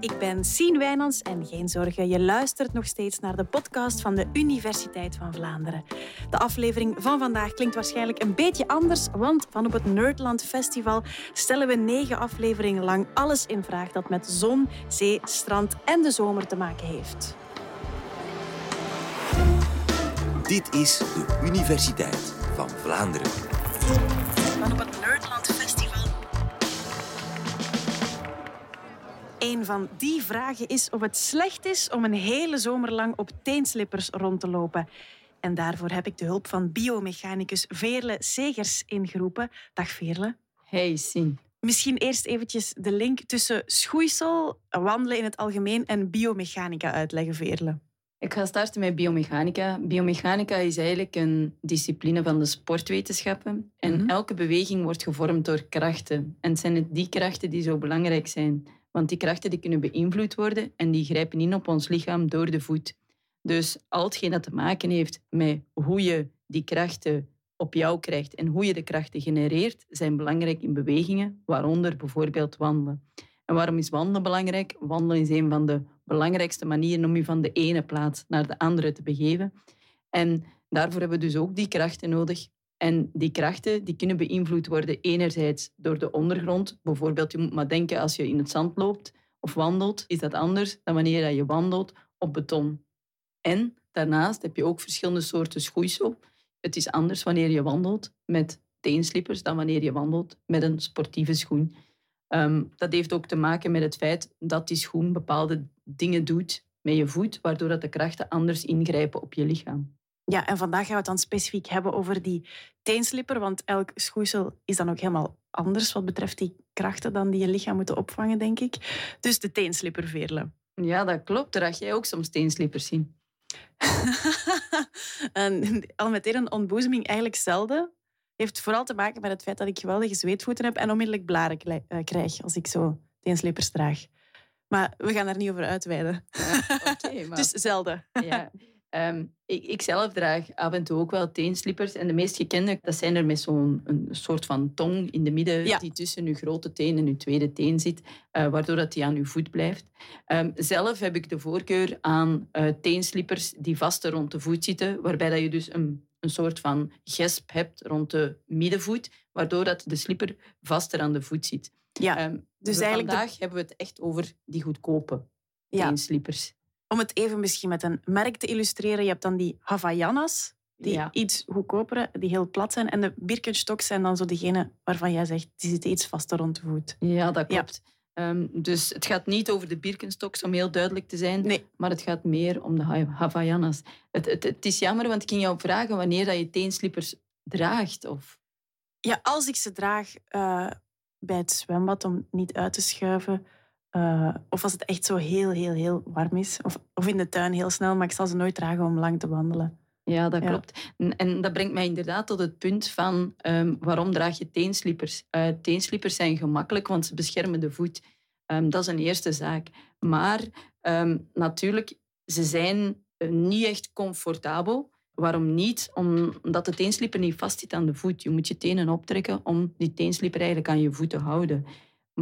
Ik ben Sien Wijnands en geen zorgen, je luistert nog steeds naar de podcast van de Universiteit van Vlaanderen. De aflevering van vandaag klinkt waarschijnlijk een beetje anders, want van op het Nerdland Festival stellen we negen afleveringen lang alles in vraag dat met zon, zee, strand en de zomer te maken heeft. Dit is de Universiteit van Vlaanderen. Van op het Nerdland Een van die vragen is of het slecht is om een hele zomer lang op teenslippers rond te lopen. En daarvoor heb ik de hulp van biomechanicus Veerle Segers ingeroepen. Dag Veerle. Hey, Sien. Misschien eerst eventjes de link tussen schoeisel, wandelen in het algemeen en biomechanica uitleggen, Veerle. Ik ga starten met biomechanica. Biomechanica is eigenlijk een discipline van de sportwetenschappen. En Mhm. elke beweging wordt gevormd door krachten. En het zijn het die krachten die zo belangrijk zijn. Want die krachten die kunnen beïnvloed worden en die grijpen in op ons lichaam door de voet. Dus al hetgeen dat te maken heeft met hoe je die krachten op jou krijgt en hoe je de krachten genereert, zijn belangrijk in bewegingen, waaronder bijvoorbeeld wandelen. En waarom is wandelen belangrijk? Wandelen is een van de belangrijkste manieren om je van de ene plaats naar de andere te begeven. En daarvoor hebben we dus ook die krachten nodig. En die krachten die kunnen beïnvloed worden enerzijds door de ondergrond. Bijvoorbeeld, je moet maar denken als je in het zand loopt of wandelt, is dat anders dan wanneer je wandelt op beton. En daarnaast heb je ook verschillende soorten schoeisel. Het is anders wanneer je wandelt met teenslippers dan wanneer je wandelt met een sportieve schoen. Ehm, dat heeft ook te maken met het feit dat die schoen bepaalde dingen doet met je voet, waardoor dat de krachten anders ingrijpen op je lichaam. Ja, en vandaag gaan we het dan specifiek hebben over die teenslipper, want elk schoeisel is dan ook helemaal anders wat betreft die krachten dan die je lichaam moeten opvangen, denk ik. Dus de teenslipper, Veerle. Ja, dat klopt. Draag jij ook soms teenslippers zien? en al meteen een ontboezeming eigenlijk zelden. Heeft vooral te maken met het feit dat ik geweldige zweetvoeten heb en onmiddellijk blaren eh, krijg als ik zo teenslippers draag. Maar we gaan daar niet over uitweiden. Maar... Dus zelden. ja. Ehm, ik, ik zelf draag af en toe ook wel teenslippers. En de meest gekende, dat zijn er met zo'n een soort van tong in de midden, Ja. die tussen uw grote teen en uw tweede teen zit, eh, waardoor dat die aan uw voet blijft. Ehm, zelf heb ik de voorkeur aan eh, teenslippers die vaster rond de voet zitten, waarbij dat je dus een, een soort van gesp hebt rond de middenvoet, waardoor dat de slipper vaster aan de voet zit. Ja, Ehm, dus eigenlijk de- vandaag hebben we het echt over die goedkope ja. teenslippers. Om het even misschien met een merk te illustreren, je hebt dan die Havaianas, die Ja. iets goedkopere, die heel plat zijn. En de Birkenstocks zijn dan zo degene waarvan jij zegt, die zitten iets vaster rond de voet. Ja, dat Ja. klopt. Ehm, dus het gaat niet over de Birkenstocks, om heel duidelijk te zijn. Nee. Maar het gaat meer om de Ha- Havaianas. Het, het, het is jammer, want ik ging jou vragen wanneer dat je teenslippers draagt. Of... Ja, als ik ze draag eh, bij het zwembad om niet uit te schuiven. Eh, of als het echt zo heel, heel, heel warm is. Of, of in de tuin heel snel, maar ik zal ze nooit dragen om lang te wandelen. Ja, dat Ja. klopt. En, en dat brengt mij inderdaad tot het punt van ehm, waarom draag je teenslippers? Eh teenslippers zijn gemakkelijk, want ze beschermen de voet. Ehm, dat is een eerste zaak. Maar ehm, natuurlijk, ze zijn eh, niet echt comfortabel. Waarom niet? Omdat de teenslipper niet vastzit aan de voet. Je moet je tenen optrekken om die teenslipper eigenlijk aan je voet te houden.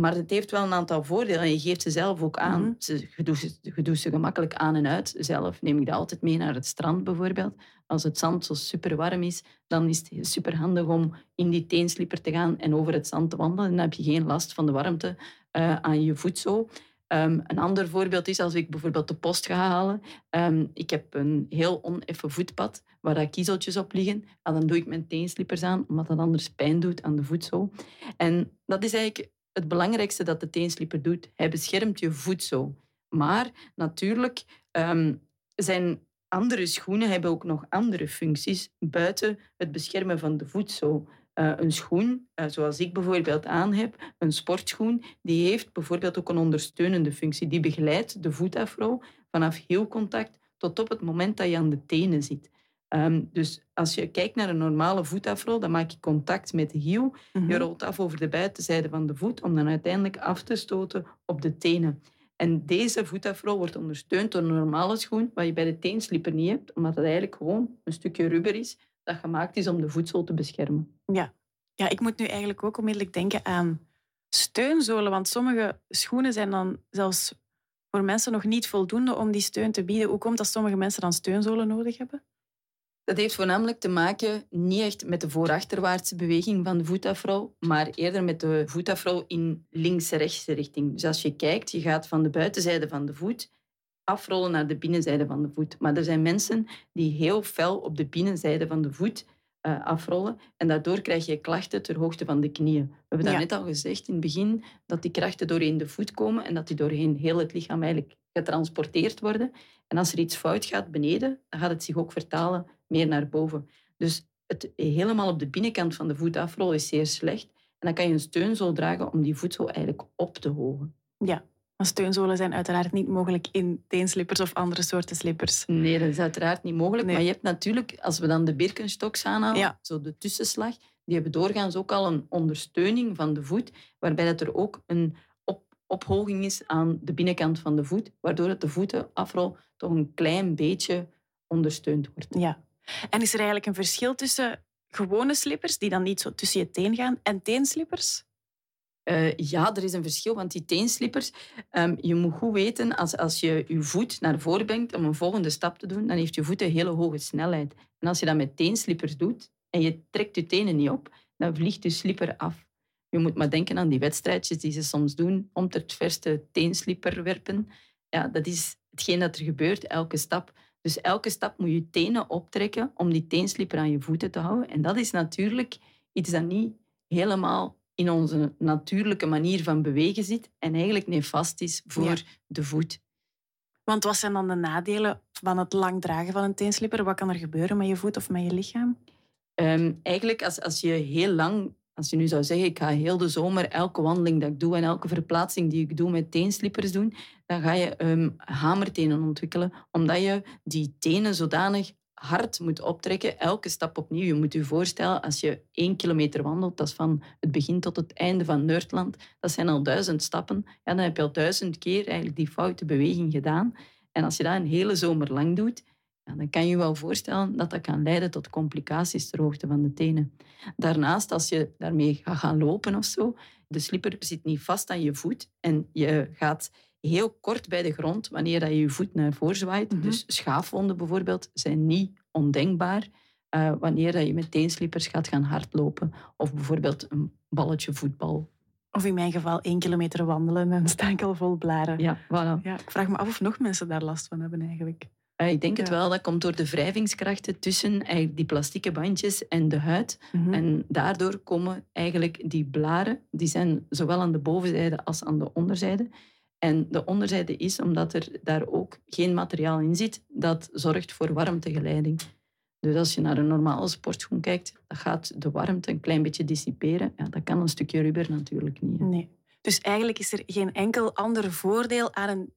Maar het heeft wel een aantal voordelen en je geeft ze zelf ook aan. Mhm. Ze, je, doet ze, je doet ze gemakkelijk aan en uit. Zelf neem ik dat altijd mee naar het strand bijvoorbeeld. Als het zand zo super warm is, dan is het super handig om in die teenslipper te gaan en over het zand te wandelen. Dan heb je geen last van de warmte eh, aan je voet zo. Ehm, een ander voorbeeld is als ik bijvoorbeeld de post ga halen. Ehm, ik heb een heel oneffen voetpad waar dat kiezeltjes op liggen. Ja, dan doe ik mijn teenslippers aan, omdat dat anders pijn doet aan de voet zo. En dat is eigenlijk het belangrijkste dat de teenslipper doet. Hij beschermt je zo. Maar natuurlijk ehm, zijn andere schoenen hebben ook nog andere functies buiten het beschermen van de zo. Eh, een schoen, eh, zoals ik bijvoorbeeld aan heb, een sportschoen, die heeft bijvoorbeeld ook een ondersteunende functie. Die begeleidt de voetafro vanaf hielcontact tot op het moment dat je aan de tenen zit. Ehm, dus als je kijkt naar een normale voetafro, dan maak je contact met de hiel. Mhm. Je rolt af over de buitenzijde van de voet om dan uiteindelijk af te stoten op de tenen. En deze voetafro wordt ondersteund door een normale schoen, wat je bij de teenslipper niet hebt, omdat het eigenlijk gewoon een stukje rubber is dat gemaakt is om de voedsel te beschermen. Ja. ja, ik moet nu eigenlijk ook onmiddellijk denken aan steunzolen. Want sommige schoenen zijn dan zelfs voor mensen nog niet voldoende om die steun te bieden? Hoe komt dat sommige mensen dan steunzolen nodig hebben? Dat heeft voornamelijk te maken niet echt met de voorachterwaartse beweging van de voetafrol, maar eerder met de voetafrol in links-rechtse richting. Dus als je kijkt, je gaat van de buitenzijde van de voet afrollen naar de binnenzijde van de voet. Maar er zijn mensen die heel fel op de binnenzijde van de voet uh, afrollen. En daardoor krijg je klachten ter hoogte van de knieën. We hebben ja. net al gezegd in het begin dat die krachten doorheen de voet komen en dat die doorheen heel het lichaam eigenlijk getransporteerd worden. En als er iets fout gaat beneden, dan gaat het zich ook vertalen meer naar boven. Dus het helemaal op de binnenkant van de voet afrollen is zeer slecht. En dan kan je een steunzool dragen om die voedsel eigenlijk op te hogen. Ja, maar steunzolen zijn uiteraard niet mogelijk in teenslippers of andere soorten slippers. Nee, dat is uiteraard niet mogelijk. Maar je hebt natuurlijk, als we dan de Birkenstocks aanhalen, zo de tussenslag, die hebben doorgaans ook al een ondersteuning van de voet, waarbij dat er ook een ophoging is aan de binnenkant van de voet, waardoor het de voetenafrol toch een klein beetje ondersteund wordt. Ja. En is er eigenlijk een verschil tussen gewone slippers, die dan niet zo tussen je teen gaan, en teenslippers? Uh, ja, er is een verschil, want die teenslippers, um, je moet goed weten, als, als je je voet naar voren brengt om een volgende stap te doen, dan heeft je voet een hele hoge snelheid. En als je dat met teenslippers doet en je trekt je tenen niet op, dan vliegt je slipper af. Je moet maar denken aan die wedstrijdjes die ze soms doen, om ter het verste teenslipper werpen. Ja, dat is hetgeen dat er gebeurt, elke stap. Dus elke stap moet je tenen optrekken om die teenslipper aan je voeten te houden. En dat is natuurlijk iets dat niet helemaal in onze natuurlijke manier van bewegen zit en eigenlijk nefast is voor de voet. Want wat zijn dan de nadelen van het lang dragen van een teenslipper? Wat kan er gebeuren met je voet of met je lichaam? Um, eigenlijk, als, als je heel lang, als je nu zou zeggen, ik ga heel de zomer elke wandeling dat ik doe en elke verplaatsing die ik doe met teenslippers doen, dan ga je um, hamertenen ontwikkelen, omdat je die tenen zodanig hard moet optrekken, elke stap opnieuw. Je moet je voorstellen, als je één kilometer wandelt, dat is van het begin tot het einde van Nerdland, dat zijn al duizend stappen, ja, dan heb je al duizend keer eigenlijk die foute beweging gedaan. En als je dat een hele zomer lang doet, ja, dan kan je je wel voorstellen dat dat kan leiden tot complicaties ter hoogte van de tenen. Daarnaast, als je daarmee gaat gaan lopen of zo, de slipper zit niet vast aan je voet en je gaat heel kort bij de grond wanneer dat je je voet naar voren zwaait. Mhm. Dus schaafwonden bijvoorbeeld zijn niet ondenkbaar uh, wanneer dat je met teenslippers gaat gaan hardlopen. Of bijvoorbeeld een balletje voetbal. Of in mijn geval één kilometer wandelen en sta ik al vol blaren. Ja, voilà. ja, ik vraag me af of nog mensen daar last van hebben eigenlijk. Uh, ik denk het wel. Dat komt door de wrijvingskrachten tussen eigenlijk die plastieke bandjes en de huid. Mhm. En daardoor komen eigenlijk die blaren, die zijn zowel aan de bovenzijde als aan de onderzijde. En de onderzijde is omdat er daar ook geen materiaal in zit dat zorgt voor warmtegeleiding. Dus als je naar een normale sportschoen kijkt, dan gaat de warmte een klein beetje dissiperen. Ja, dat kan een stukje rubber natuurlijk niet. Nee. Dus eigenlijk is er geen enkel ander voordeel aan een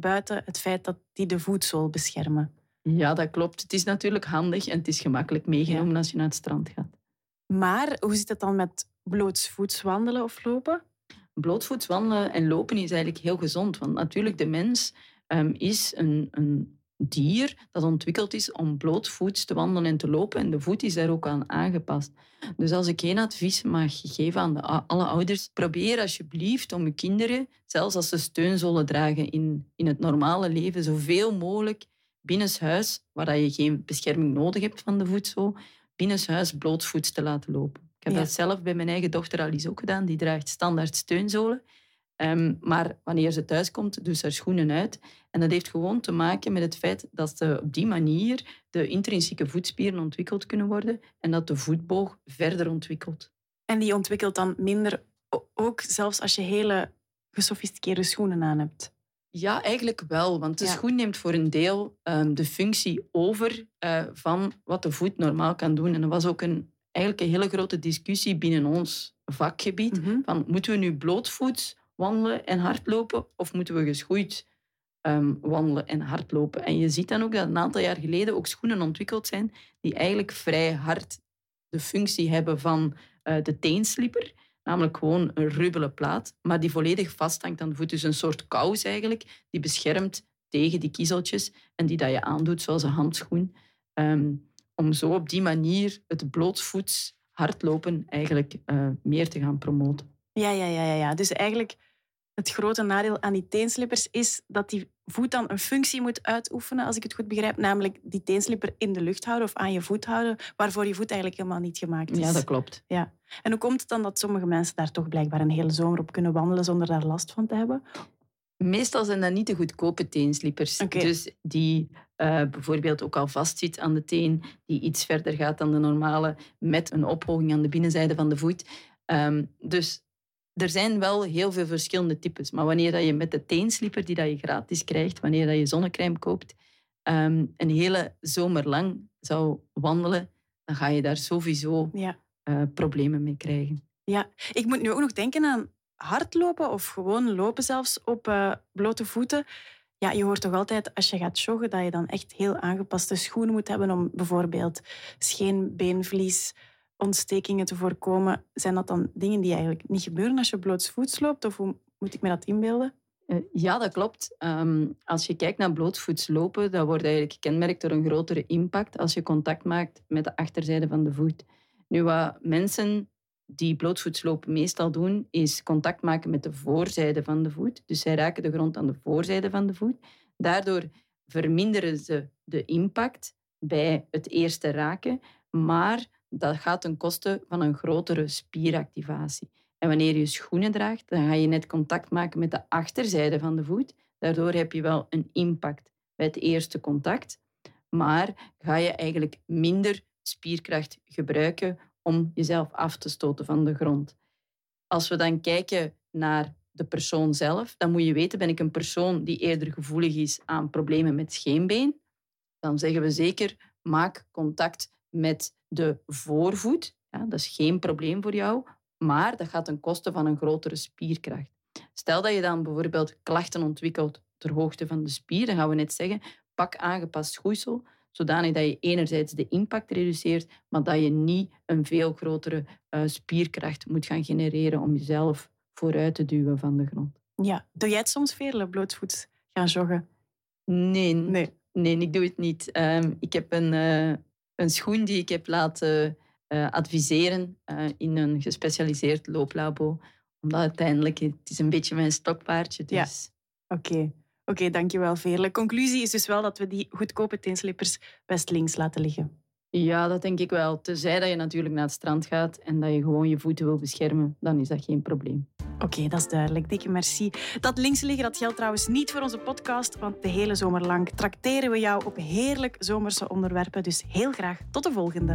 buiten het feit dat die de voetzool beschermen. Ja, dat klopt. Het is natuurlijk handig en het is gemakkelijk meegenomen als je naar het strand gaat. Maar hoe zit het dan met blootsvoets wandelen of lopen? blootvoets wandelen en lopen is eigenlijk heel gezond. Want natuurlijk, de mens um, is een, een dier dat ontwikkeld is om blootvoets te wandelen en te lopen. En de voet is daar ook aan aangepast. Dus als ik geen advies mag geven aan de, alle ouders, probeer alsjeblieft om je kinderen, zelfs als ze steunzolen dragen in, in het normale leven, zoveel mogelijk binnenshuis, waar je geen bescherming nodig hebt van de voet zo, binnenshuis blootvoets te laten lopen. Ik heb dat zelf bij mijn eigen dochter Alice ook gedaan. Die draagt standaard steunzolen. Um, maar wanneer ze thuis komt, doet ze haar schoenen uit. En dat heeft gewoon te maken met het feit dat ze op die manier de intrinsieke voetspieren ontwikkeld kunnen worden en dat de voetboog verder ontwikkelt. En die ontwikkelt dan minder, ook zelfs als je hele gesofisticeerde schoenen aan hebt? Ja, eigenlijk wel. Want de schoen neemt voor een deel um, de functie over uh, van wat de voet normaal kan doen. En dat was ook een eigenlijk een hele grote discussie binnen ons vakgebied. Mhm. van, moeten we nu blootvoets wandelen en hardlopen of moeten we geschoeid um, wandelen en hardlopen? En je ziet dan ook dat een aantal jaar geleden ook schoenen ontwikkeld zijn die eigenlijk vrij hard de functie hebben van uh, de teenslipper. Namelijk gewoon een rubbelen plaat, maar die volledig vasthangt aan de voet. Dus een soort kous eigenlijk, die beschermt tegen die kiezeltjes en die dat je aandoet, zoals een handschoen. Um, om zo op die manier het blootvoets hardlopen eigenlijk uh, meer te gaan promoten. Ja, ja, ja, ja. Dus eigenlijk het grote nadeel aan die teenslippers is dat die voet dan een functie moet uitoefenen, als ik het goed begrijp. Namelijk die teenslipper in de lucht houden of aan je voet houden, waarvoor je voet eigenlijk helemaal niet gemaakt is. Ja, dat klopt. Ja. En hoe komt het dan dat sommige mensen daar toch blijkbaar een hele zomer op kunnen wandelen zonder daar last van te hebben? Meestal zijn dat niet de goedkope teenslippers. Dus die eh, bijvoorbeeld ook al vastzit aan de teen, die iets verder gaat dan de normale, met een ophoging aan de binnenzijde van de voet. Ehm, dus er zijn wel heel veel verschillende types. Maar wanneer dat je met de teenslipper die dat je gratis krijgt, wanneer dat je zonnecrème koopt, ehm, een hele zomer lang zou wandelen, dan ga je daar sowieso Ja. eh, problemen mee krijgen. ja. Ik moet nu ook nog denken aan hardlopen of gewoon lopen zelfs op eh, blote voeten. Ja, je hoort toch altijd als je gaat joggen dat je dan echt heel aangepaste schoenen moet hebben om bijvoorbeeld scheenbeenvlies, ontstekingen te voorkomen. Zijn dat dan dingen die eigenlijk niet gebeuren als je blootsvoets loopt? Of hoe moet ik me dat inbeelden? Eh, ja, dat klopt. Ehm, als je kijkt naar blootvoets lopen, dat wordt eigenlijk gekenmerkt door een grotere impact als je contact maakt met de achterzijde van de voet. Nu, wat mensen die blootvoets lopen meestal doen, is contact maken met de voorzijde van de voet. Dus zij raken de grond aan de voorzijde van de voet. Daardoor verminderen ze de impact bij het eerste raken, maar dat gaat ten koste van een grotere spieractivatie. En wanneer je schoenen draagt, dan ga je net contact maken met de achterzijde van de voet. Daardoor heb je wel een impact bij het eerste contact, maar ga je eigenlijk minder spierkracht gebruiken om jezelf af te stoten van de grond. Als we dan kijken naar de persoon zelf, dan moet je weten, ben ik een persoon die eerder gevoelig is aan problemen met scheenbeen, dan zeggen we zeker, maak contact met de voorvoet. Ja, dat is geen probleem voor jou, maar dat gaat ten koste van een grotere spierkracht. Stel dat je dan bijvoorbeeld klachten ontwikkelt ter hoogte van de spier, dan gaan we net zeggen, pak aangepast schoeisel, zodanig dat je enerzijds de impact reduceert, maar dat je niet een veel grotere eh, spierkracht moet gaan genereren om jezelf vooruit te duwen van de grond. Ja. Doe jij het soms veel, blootvoets gaan joggen? Nee, Nee. nee ik doe het niet. Ehm, ik heb een, eh, een schoen die ik heb laten eh, adviseren eh, in een gespecialiseerd looplabo. Omdat uiteindelijk, het is een beetje mijn stokpaardje. Ja. Dus Oké. Oké, dankjewel Veerle. Conclusie is dus wel dat we die goedkope teenslippers best links laten liggen. ja, dat denk ik wel. Tenzij dat je natuurlijk naar het strand gaat en dat je gewoon je voeten wil beschermen, dan is dat geen probleem. Oké, dat is duidelijk. Dikke merci. Dat links liggen dat geldt trouwens niet voor onze podcast, want de hele zomer lang trakteren we jou op heerlijk zomerse onderwerpen. Dus heel graag tot de volgende.